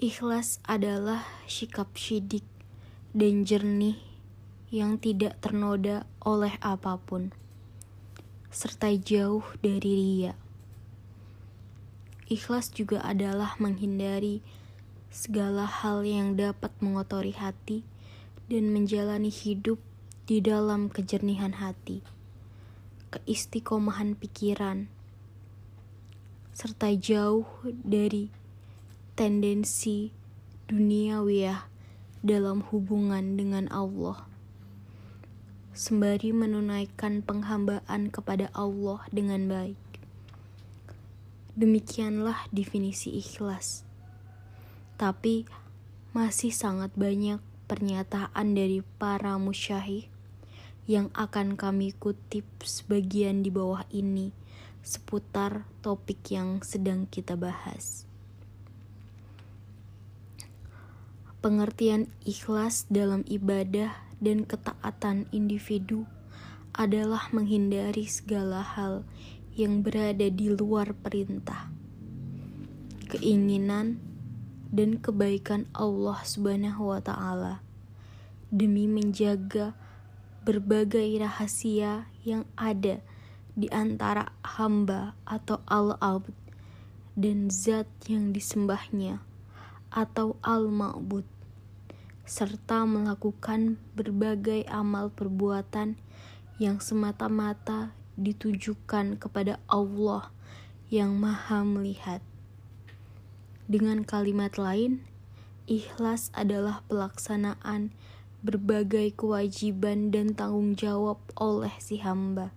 Ikhlas adalah sikap syidik dan jernih yang tidak ternoda oleh apa pun, serta jauh dari ria. Ikhlas juga adalah menghindari segala hal yang dapat mengotori hati dan menjalani hidup di dalam kejernihan hati, keistiqomahan pikiran, serta jauh dari tendensi duniawiah dalam hubungan dengan Allah. Sembari menunaikan penghambaan kepada Allah dengan baik. Demikianlah definisi ikhlas. Tapi masih sangat banyak pernyataan dari para musyahih yang akan kami kutip sebagian di bawah ini seputar topik yang sedang kita bahas. Pengertian ikhlas dalam ibadah dan ketaatan individu adalah menghindari segala hal yang berada di luar perintah, keinginan, dan kebaikan Allah Subhanahu wa Ta'ala demi menjaga berbagai rahasia yang ada di antara hamba atau al-abd dan zat yang disembahnya atau al-ma'bud serta melakukan berbagai amal perbuatan yang semata-mata ditujukan kepada Allah yang Maha Melihat. Dengan kalimat lain, ikhlas adalah pelaksanaan berbagai kewajiban dan tanggung jawab oleh si hamba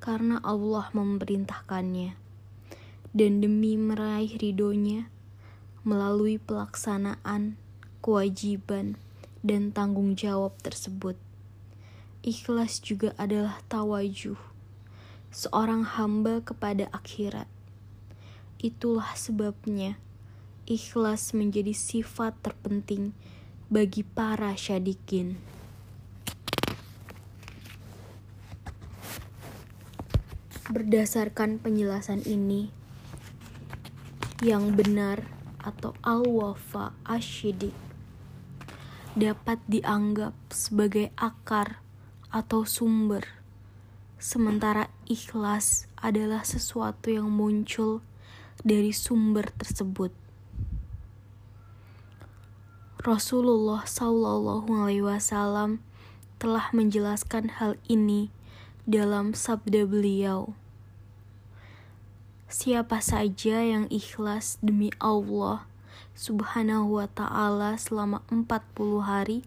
karena Allah memerintahkannya dan demi meraih ridhonya melalui pelaksanaan kewajiban dan tanggung jawab tersebut. Ikhlas juga adalah tawajuh seorang hamba kepada akhirat. Itulah sebabnya ikhlas menjadi sifat terpenting bagi para syadikin. Berdasarkan penjelasan ini, yang benar atau al-wafa asyidik dapat dianggap sebagai akar atau sumber, sementara ikhlas adalah sesuatu yang muncul dari sumber tersebut. Rasulullah Wasallam telah menjelaskan hal ini dalam sabda beliau. Siapa saja yang ikhlas demi Allah Subhanahu wa taala selama 40 hari,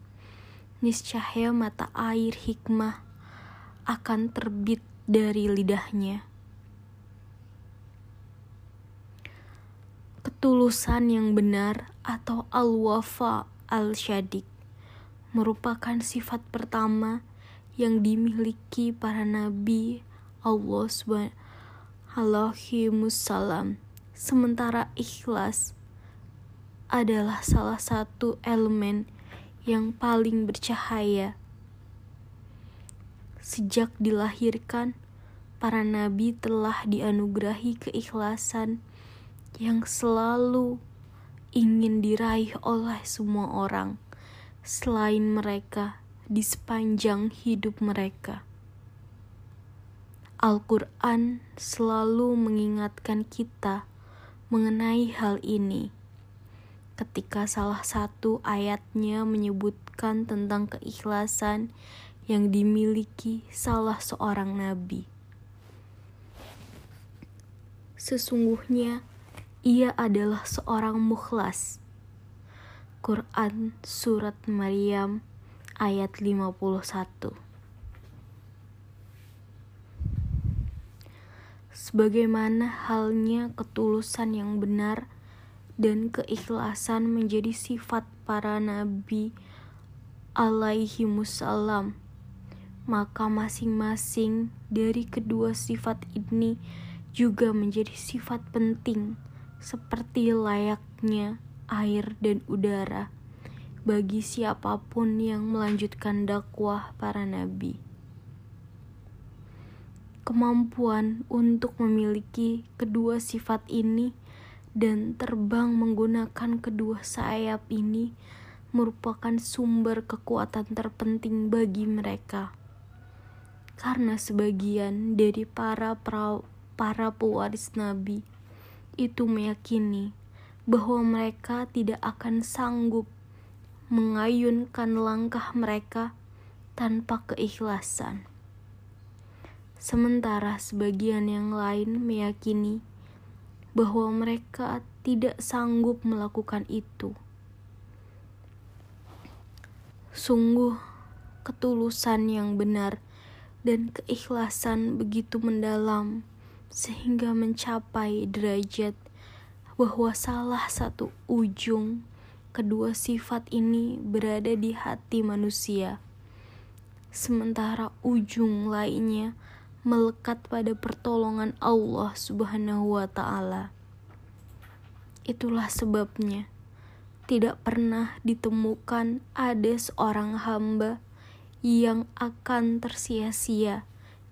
niscaya mata air hikmah akan terbit dari lidahnya. Ketulusan yang benar atau al-wafa al-syadik merupakan sifat pertama yang dimiliki para nabi Allah subhanahu salam sementara ikhlas adalah salah satu elemen yang paling bercahaya sejak dilahirkan para nabi telah dianugerahi keikhlasan yang selalu ingin diraih oleh semua orang selain mereka di sepanjang hidup mereka. Al-Quran selalu mengingatkan kita mengenai hal ini. Ketika salah satu ayatnya menyebutkan tentang keikhlasan yang dimiliki salah seorang nabi. Sesungguhnya, ia adalah seorang mukhlas. Quran Surat Maryam ayat 51 Sebagaimana halnya ketulusan yang benar dan keikhlasan menjadi sifat para nabi alaihi musallam maka masing-masing dari kedua sifat ini juga menjadi sifat penting seperti layaknya air dan udara bagi siapa pun yang melanjutkan dakwah para nabi. Kemampuan untuk memiliki kedua sifat ini dan terbang menggunakan kedua sayap ini merupakan sumber kekuatan terpenting bagi mereka. Karena sebagian dari para para pewaris nabi itu meyakini bahwa mereka tidak akan sanggup mengayunkan langkah mereka tanpa keikhlasan. Sementara sebagian yang lain meyakini bahwa mereka tidak sanggup melakukan itu. Sungguh, ketulusan yang benar dan keikhlasan begitu mendalam sehingga mencapai derajat bahwa salah satu ujung kedua sifat ini berada di hati manusia, sementara ujung lainnya melekat pada pertolongan Allah Subhanahu wa Ta'ala. Itulah sebabnya tidak pernah ditemukan ada seorang hamba yang akan tersia-sia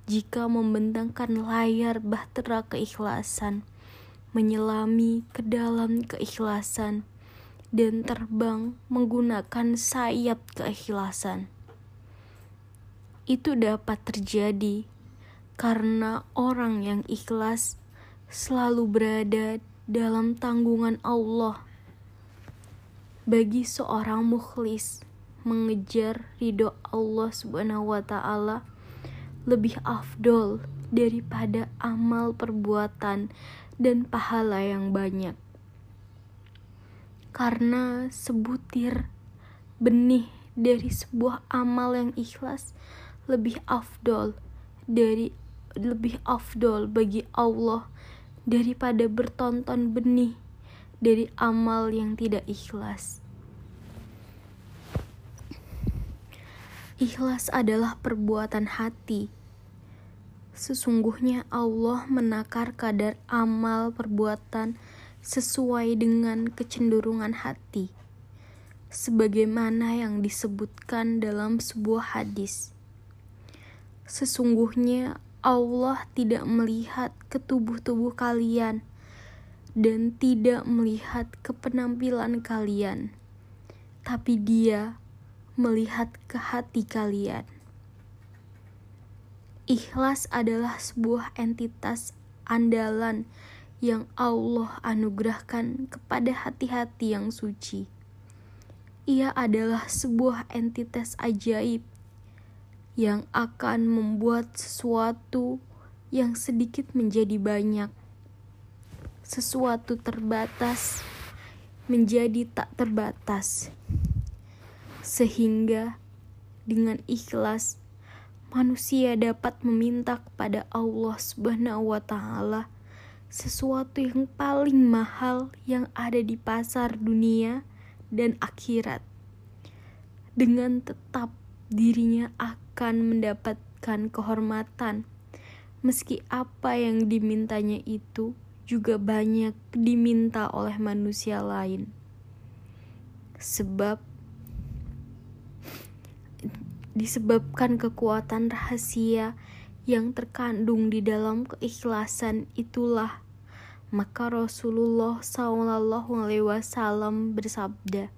jika membentangkan layar bahtera keikhlasan, menyelami ke dalam keikhlasan, dan terbang menggunakan sayap keikhlasan. Itu dapat terjadi karena orang yang ikhlas selalu berada dalam tanggungan Allah. Bagi seorang mukhlis, mengejar ridho Allah Subhanahu wa taala lebih afdol daripada amal perbuatan dan pahala yang banyak. Karena sebutir benih dari sebuah amal yang ikhlas lebih afdol dari lebih afdol bagi Allah daripada bertonton benih dari amal yang tidak ikhlas. Ikhlas adalah perbuatan hati. Sesungguhnya Allah menakar kadar amal perbuatan sesuai dengan kecenderungan hati, sebagaimana yang disebutkan dalam sebuah hadis. Sesungguhnya Allah tidak melihat ke tubuh-tubuh kalian dan tidak melihat ke penampilan kalian, tapi Dia melihat ke hati kalian. Ikhlas adalah sebuah entitas andalan yang Allah anugerahkan kepada hati-hati yang suci. Ia adalah sebuah entitas ajaib yang akan membuat sesuatu yang sedikit menjadi banyak, sesuatu terbatas menjadi tak terbatas, sehingga dengan ikhlas manusia dapat meminta kepada Allah Subhanahu wa Ta'ala sesuatu yang paling mahal yang ada di pasar dunia dan akhirat, dengan tetap dirinya akan akan mendapatkan kehormatan, meski apa yang dimintanya itu juga banyak diminta oleh manusia lain. Sebab disebabkan kekuatan rahasia yang terkandung di dalam keikhlasan itulah maka Rasulullah Wasallam bersabda,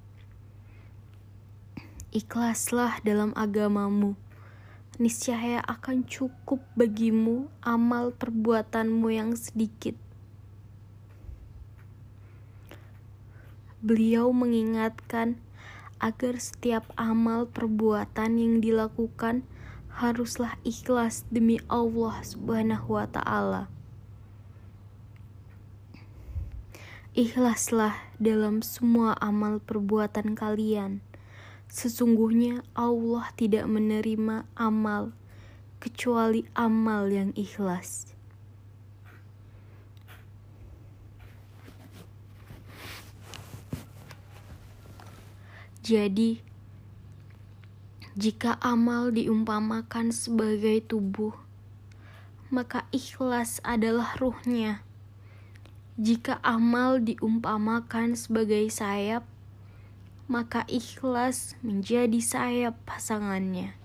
ikhlaslah dalam agamamu niscaya akan cukup bagimu amal perbuatanmu yang sedikit. Beliau mengingatkan agar setiap amal perbuatan yang dilakukan haruslah ikhlas demi Allah Subhanahu wa taala. Ikhlaslah dalam semua amal perbuatan kalian Sesungguhnya Allah tidak menerima amal kecuali amal yang ikhlas. Jadi, jika amal diumpamakan sebagai tubuh, maka ikhlas adalah ruhnya. Jika amal diumpamakan sebagai sayap, maka ikhlas menjadi sayap pasangannya.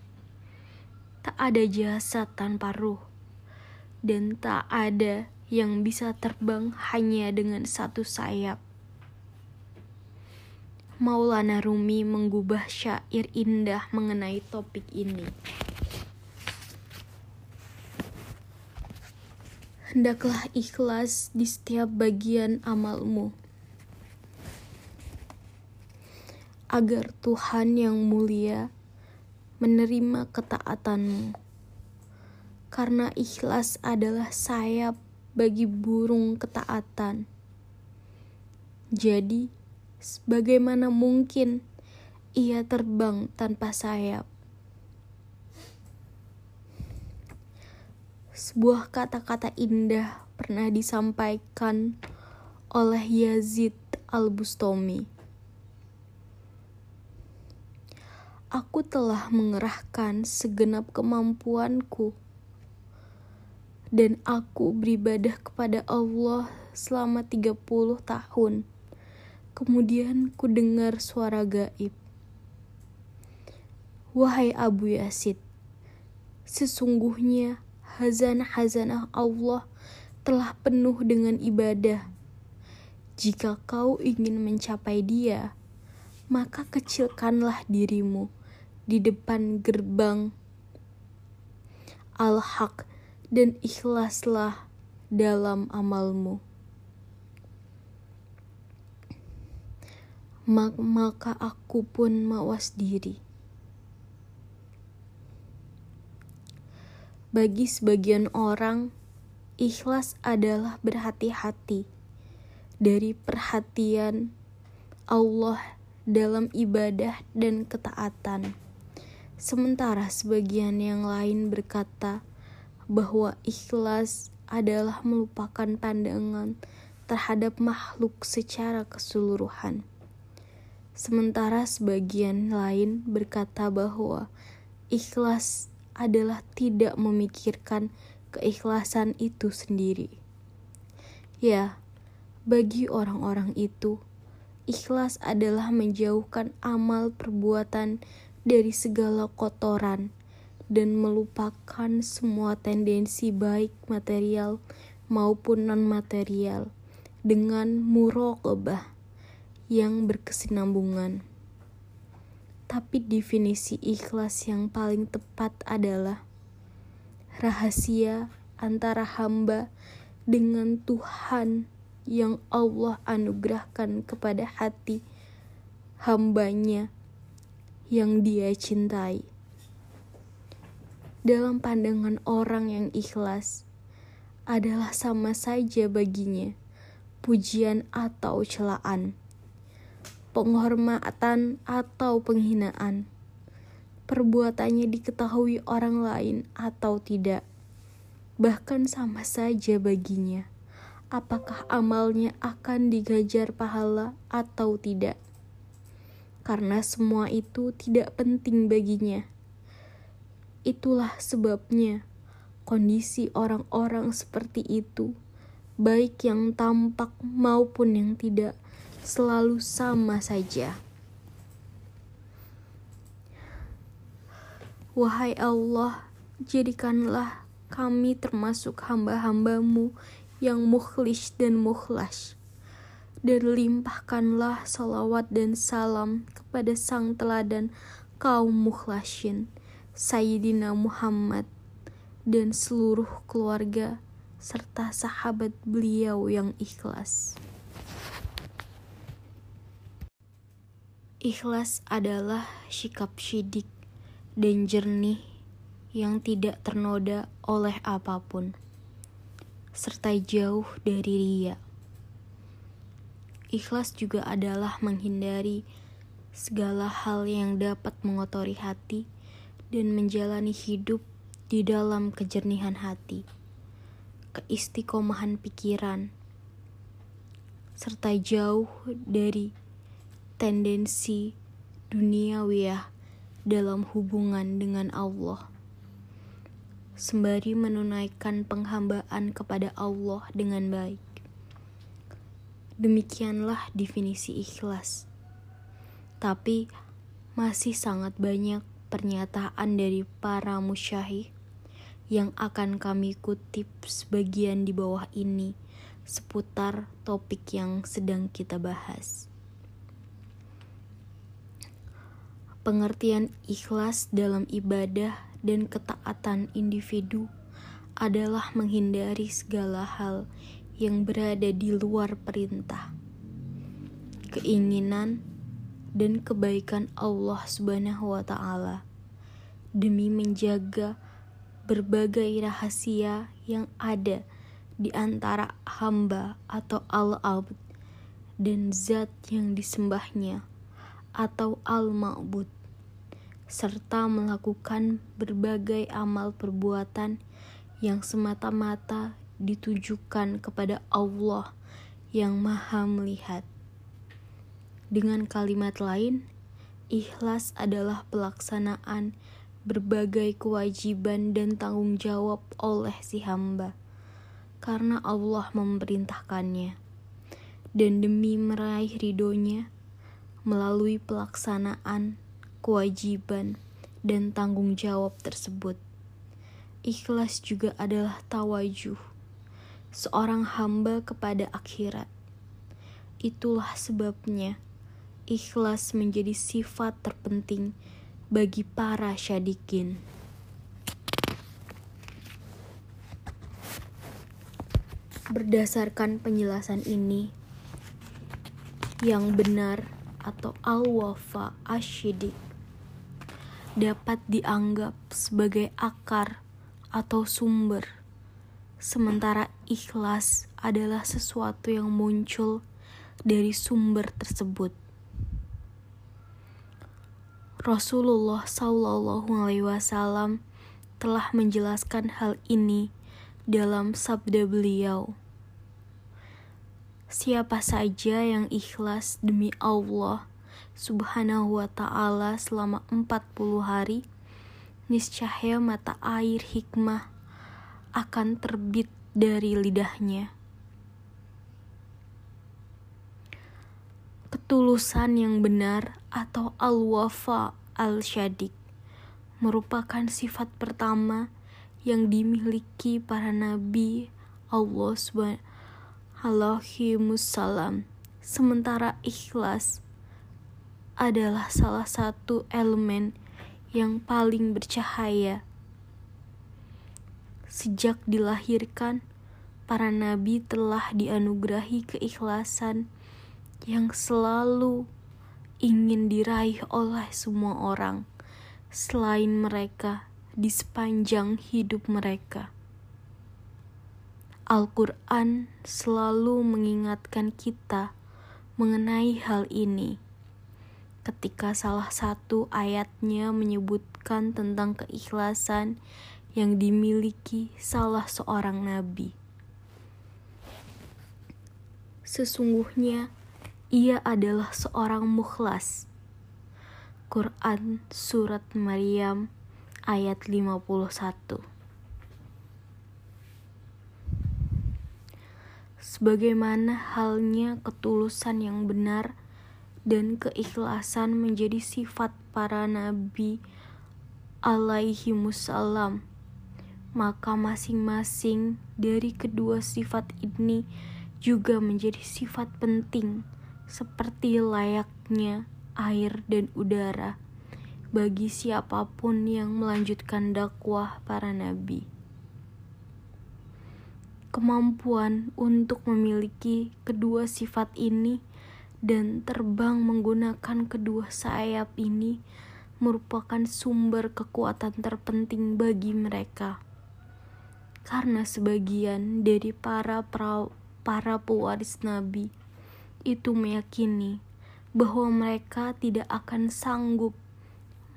Tak ada jasad tanpa ruh, dan tak ada yang bisa terbang hanya dengan satu sayap. Maulana Rumi menggubah syair indah mengenai topik ini. Hendaklah ikhlas di setiap bagian amalmu. Agar Tuhan yang mulia menerima ketaatanmu. Karena ikhlas adalah sayap bagi burung ketaatan. Jadi, bagaimana mungkin ia terbang tanpa sayap? Sebuah kata-kata indah pernah disampaikan oleh Yazid Al-Bustami. Aku telah mengerahkan segenap kemampuanku dan aku beribadah kepada Allah selama 30 tahun. Kemudian ku dengar suara gaib. Wahai Abu Yasid, sesungguhnya hazanah-hazanah Allah telah penuh dengan ibadah. Jika kau ingin mencapai dia, maka kecilkanlah dirimu di depan gerbang Al-Haq dan ikhlaslah dalam amalmu. Maka aku pun mawas diri. Bagi sebagian orang, ikhlas adalah berhati-hati dari perhatian Allah dalam ibadah dan ketaatan. Sementara sebagian yang lain berkata, bahwa ikhlas adalah melupakan pandangan terhadap makhluk secara keseluruhan. Sementara sebagian lain berkata bahwa ikhlas adalah tidak memikirkan keikhlasan itu sendiri. Ya, bagi orang-orang itu, ikhlas adalah menjauhkan amal perbuatan dari segala kotoran dan melupakan semua tendensi baik material maupun non-material dengan muraqabah yang berkesinambungan. Tapi definisi ikhlas yang paling tepat adalah rahasia antara hamba dengan Tuhan yang Allah anugerahkan kepada hati hambanya yang dia cintai dalam pandangan orang yang ikhlas adalah sama saja baginya pujian atau celaan, penghormatan atau penghinaan. Perbuatannya diketahui orang lain atau tidak, bahkan sama saja baginya. Apakah amalnya akan digajar pahala atau tidak? Karena semua itu tidak penting baginya Itulah sebabnya kondisi orang-orang seperti itu, baik yang tampak maupun yang tidak, selalu sama saja. Wahai Allah, jadikanlah kami termasuk hamba-hambamu yang mukhlis dan mukhlas. Dan limpahkanlah salawat dan salam kepada sang teladan kaum mukhlasin Sayyidina Muhammad dan seluruh keluarga serta sahabat beliau yang ikhlas. Ikhlas adalah sikap syidik dan jernih yang tidak ternoda oleh apa pun, serta jauh dari ria. Ikhlas juga adalah menghindari segala hal yang dapat mengotori hati dan menjalani hidup di dalam kejernihan hati, keistiqomahan pikiran, serta jauh dari tendensi duniawiyah dalam hubungan dengan Allah. Sembari menunaikan penghambaan kepada Allah dengan baik. Demikianlah definisi ikhlas. Tapi masih sangat banyak pernyataan dari para musyahih yang akan kami kutip sebagian di bawah ini seputar topik yang sedang kita bahas. Pengertian ikhlas dalam ibadah dan ketaatan individu adalah menghindari segala hal yang berada di luar perintah, keinginan, dan kebaikan Allah Subhanahu wa Ta'ala demi menjaga berbagai rahasia yang ada di antara hamba atau al-abd dan zat yang disembahnya atau al-ma'bud serta melakukan berbagai amal perbuatan yang semata-mata ditujukan kepada Allah yang Maha Melihat. Dengan kalimat lain, ikhlas adalah pelaksanaan berbagai kewajiban dan tanggung jawab oleh si hamba karena Allah memerintahkannya dan demi meraih ridhonya melalui pelaksanaan kewajiban dan tanggung jawab tersebut. Ikhlas juga adalah tawajuh seorang hamba kepada akhirat. Itulah sebabnya ikhlas menjadi sifat terpenting bagi para syadikin. Berdasarkan penjelasan ini, yang benar atau al-wafa asyidik dapat dianggap sebagai akar atau sumber, sementara ikhlas adalah sesuatu yang muncul dari sumber tersebut. Rasulullah Shallallahu Alaihi Wasallam telah menjelaskan hal ini dalam sabda beliau. Siapa saja yang ikhlas demi Allah Subhanahu wa taala selama 40 hari, niscaya mata air hikmah akan terbit dari lidahnya. Ketulusan yang benar atau al-wafa al-syadik merupakan sifat pertama yang dimiliki para nabi Allah subhanahu salam. Sementara ikhlas adalah salah satu elemen yang paling bercahaya. Sejak dilahirkan, para nabi telah dianugerahi keikhlasan yang selalu ingin diraih oleh semua orang selain mereka di sepanjang hidup mereka. Al-Quran selalu mengingatkan kita mengenai hal ini ketika salah satu ayatnya menyebutkan tentang keikhlasan yang dimiliki salah seorang nabi. Sesungguhnya, ia adalah seorang mukhlas. Quran Surat Maryam ayat 51 Sebagaimana halnya ketulusan yang benar dan keikhlasan menjadi sifat para nabi alaihi musallam maka masing-masing dari kedua sifat ini juga menjadi sifat penting seperti layaknya air dan udara bagi siapa pun yang melanjutkan dakwah para nabi. Kemampuan untuk memiliki kedua sifat ini dan terbang menggunakan kedua sayap ini merupakan sumber kekuatan terpenting bagi mereka. Karena sebagian dari para pra, para pewaris nabi itu meyakini bahwa mereka tidak akan sanggup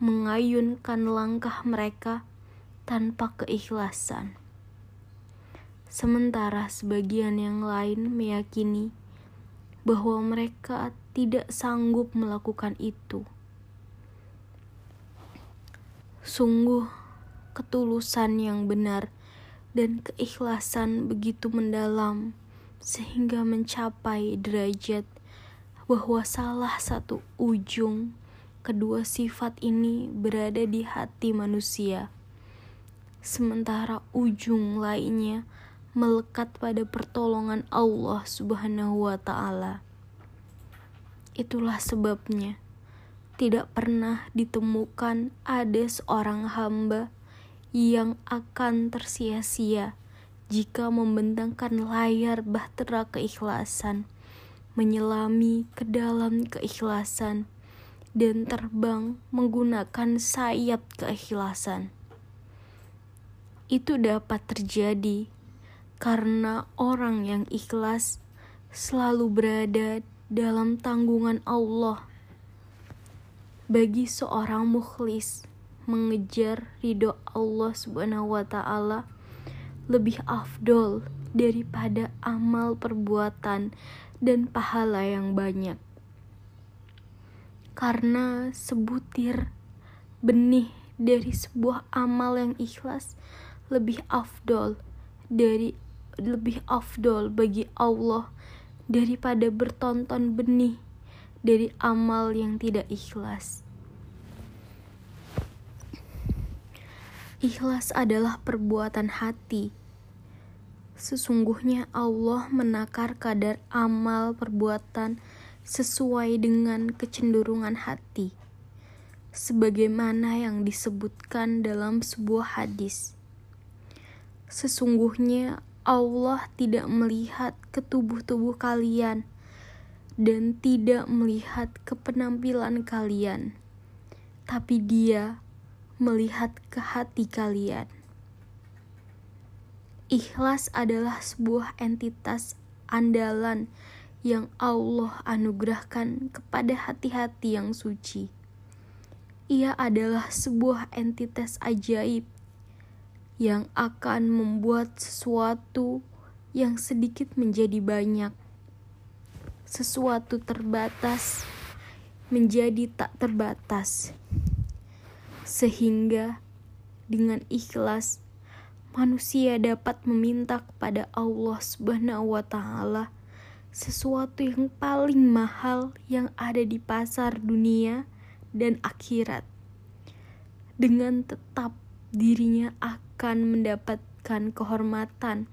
mengayunkan langkah mereka tanpa keikhlasan. Sementara sebagian yang lain meyakini bahwa mereka tidak sanggup melakukan itu. Sungguh, ketulusan yang benar dan keikhlasan begitu mendalam sehingga mencapai derajat bahwa salah satu ujung kedua sifat ini berada di hati manusia, sementara ujung lainnya melekat pada pertolongan Allah Subhanahu wa Ta'ala. Itulah sebabnya tidak pernah ditemukan ada seorang hamba yang akan tersia-sia jika membentangkan layar bahtera keikhlasan, menyelami ke dalam keikhlasan, dan terbang menggunakan sayap keikhlasan. Itu dapat terjadi karena orang yang ikhlas selalu berada dalam tanggungan Allah. Bagi seorang mukhlis, mengejar ridho Allah Subhanahu wa taala lebih afdol daripada amal perbuatan dan pahala yang banyak karena sebutir benih dari sebuah amal yang ikhlas lebih afdol dari lebih afdol bagi Allah daripada bertonton benih dari amal yang tidak ikhlas. Ikhlas adalah perbuatan hati. Sesungguhnya Allah menakar kadar amal perbuatan sesuai dengan kecenderungan hati, sebagaimana yang disebutkan dalam sebuah hadis. Sesungguhnya Allah tidak melihat ke tubuh-tubuh kalian dan tidak melihat ke penampilan kalian, tapi Dia melihat ke hati kalian. Ikhlas adalah sebuah entitas andalan yang Allah anugerahkan kepada hati-hati yang suci. Ia adalah sebuah entitas ajaib yang akan membuat sesuatu yang sedikit menjadi banyak, sesuatu terbatas menjadi tak terbatas, sehingga dengan ikhlas manusia dapat meminta kepada Allah Subhanahu wa Ta'ala sesuatu yang paling mahal yang ada di pasar dunia dan akhirat. Dengan tetap dirinya akan mendapatkan kehormatan,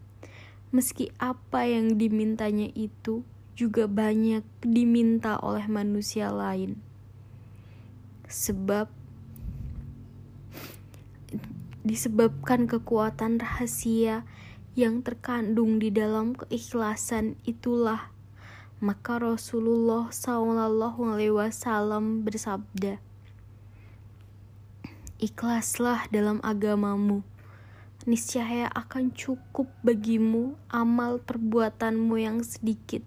meski apa yang dimintanya itu juga banyak diminta oleh manusia lain. Sebab disebabkan kekuatan rahasia yang terkandung di dalam keikhlasan itulah. Maka Rasulullah Shallallahu Alaihi Wasallam bersabda Ikhlaslah dalam agamamu. Niscaya akan cukup bagimu amal perbuatanmu yang sedikit.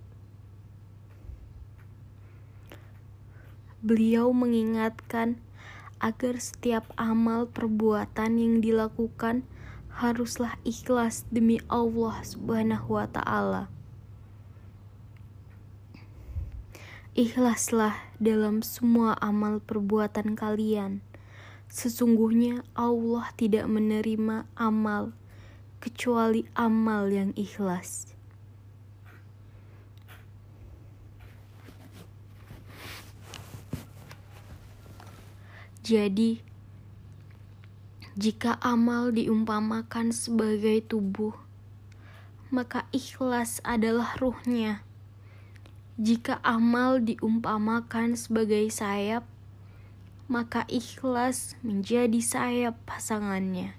Beliau mengingatkan agar setiap amal perbuatan yang dilakukan haruslah ikhlas demi Allah Subhanahu wa taala. Ikhlaslah dalam semua amal perbuatan kalian. Sesungguhnya Allah tidak menerima amal kecuali amal yang ikhlas. Jadi, jika amal diumpamakan sebagai tubuh, maka ikhlas adalah ruhnya. Jika amal diumpamakan sebagai sayap, maka ikhlas menjadi sayap pasangannya.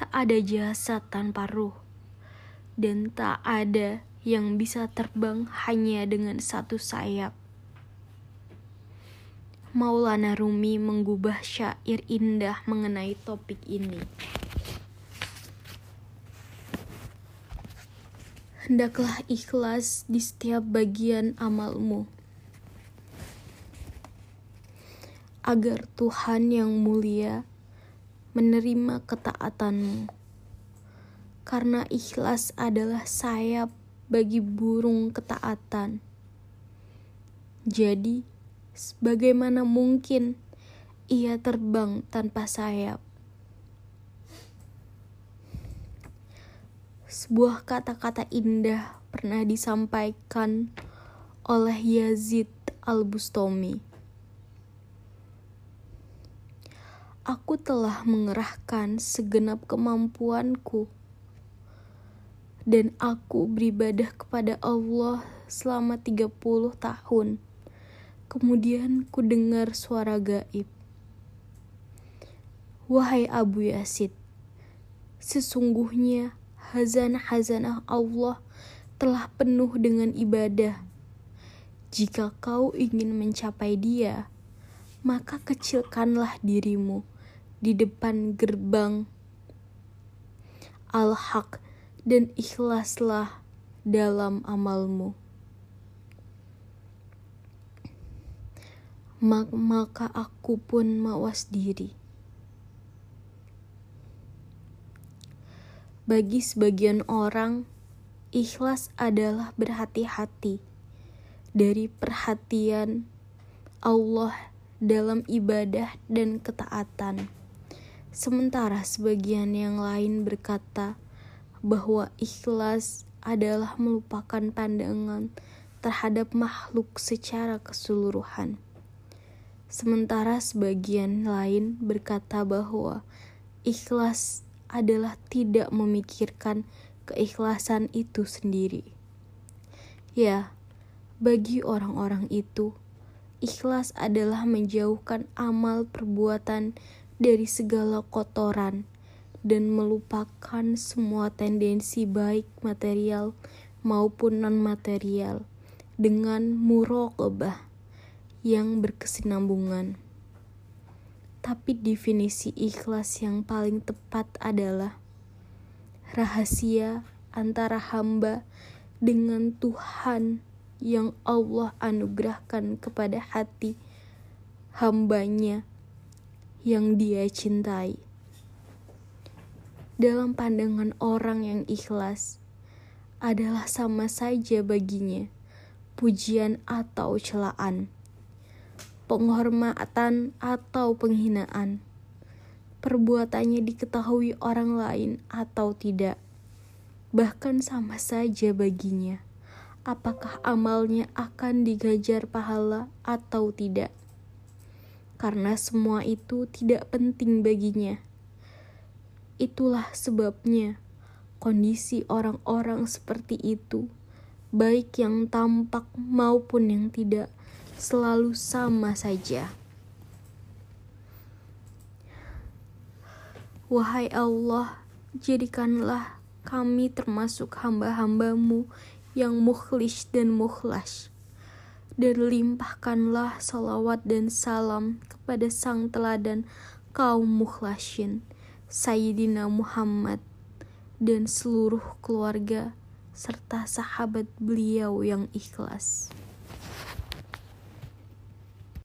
Tak ada jasad tanpa ruh, dan tak ada yang bisa terbang hanya dengan satu sayap. Maulana Rumi menggubah syair indah mengenai topik ini. Hendaklah ikhlas di setiap bagian amalmu, agar Tuhan yang mulia menerima ketaatanmu, karena ikhlas adalah sayap bagi burung ketaatan. Jadi, Bagaimana mungkin ia terbang tanpa sayap? Sebuah kata-kata indah pernah disampaikan oleh Yazid Al-Bustami. aku telah mengerahkan segenap kemampuanku dan aku beribadah kepada Allah selama 30 tahun. Kemudian ku dengar suara gaib. Wahai Abu Yasid, sesungguhnya hazanah-hazanah Allah telah penuh dengan ibadah. Jika kau ingin mencapai dia, maka kecilkanlah dirimu di depan gerbang al-haq dan ikhlaslah dalam amalmu. Maka aku pun mawas diri. Bagi sebagian orang, ikhlas adalah berhati-hati dari perhatian Allah dalam ibadah dan ketaatan. Sementara sebagian yang lain berkata bahwa ikhlas adalah melupakan pandangan terhadap makhluk secara keseluruhan. Sementara sebagian lain berkata bahwa ikhlas adalah tidak memikirkan keikhlasan itu sendiri. Ya, bagi orang-orang itu, ikhlas adalah menjauhkan amal perbuatan dari segala kotoran dan melupakan semua tendensi baik material maupun non-material dengan muraqabah yang berkesinambungan. Tapi definisi ikhlas yang paling tepat adalah rahasia antara hamba dengan Tuhan yang Allah anugerahkan kepada hati hambanya yang dia cintai. Dalam pandangan orang yang ikhlas, adalah sama saja baginya pujian atau celaan, penghormatan atau penghinaan, perbuatannya diketahui orang lain atau tidak, bahkan sama saja baginya. Apakah amalnya akan digajar pahala atau tidak? Karena semua itu tidak penting baginya. Itulah sebabnya kondisi orang-orang seperti itu, baik yang tampak maupun yang tidak, selalu sama saja. Wahai Allah, jadikanlah kami termasuk hamba-hambamu yang mukhlis dan mukhlas dan limpahkanlah salawat dan salam kepada sang teladan kaum mukhlasin Sayyidina Muhammad dan seluruh keluarga serta sahabat beliau yang ikhlas.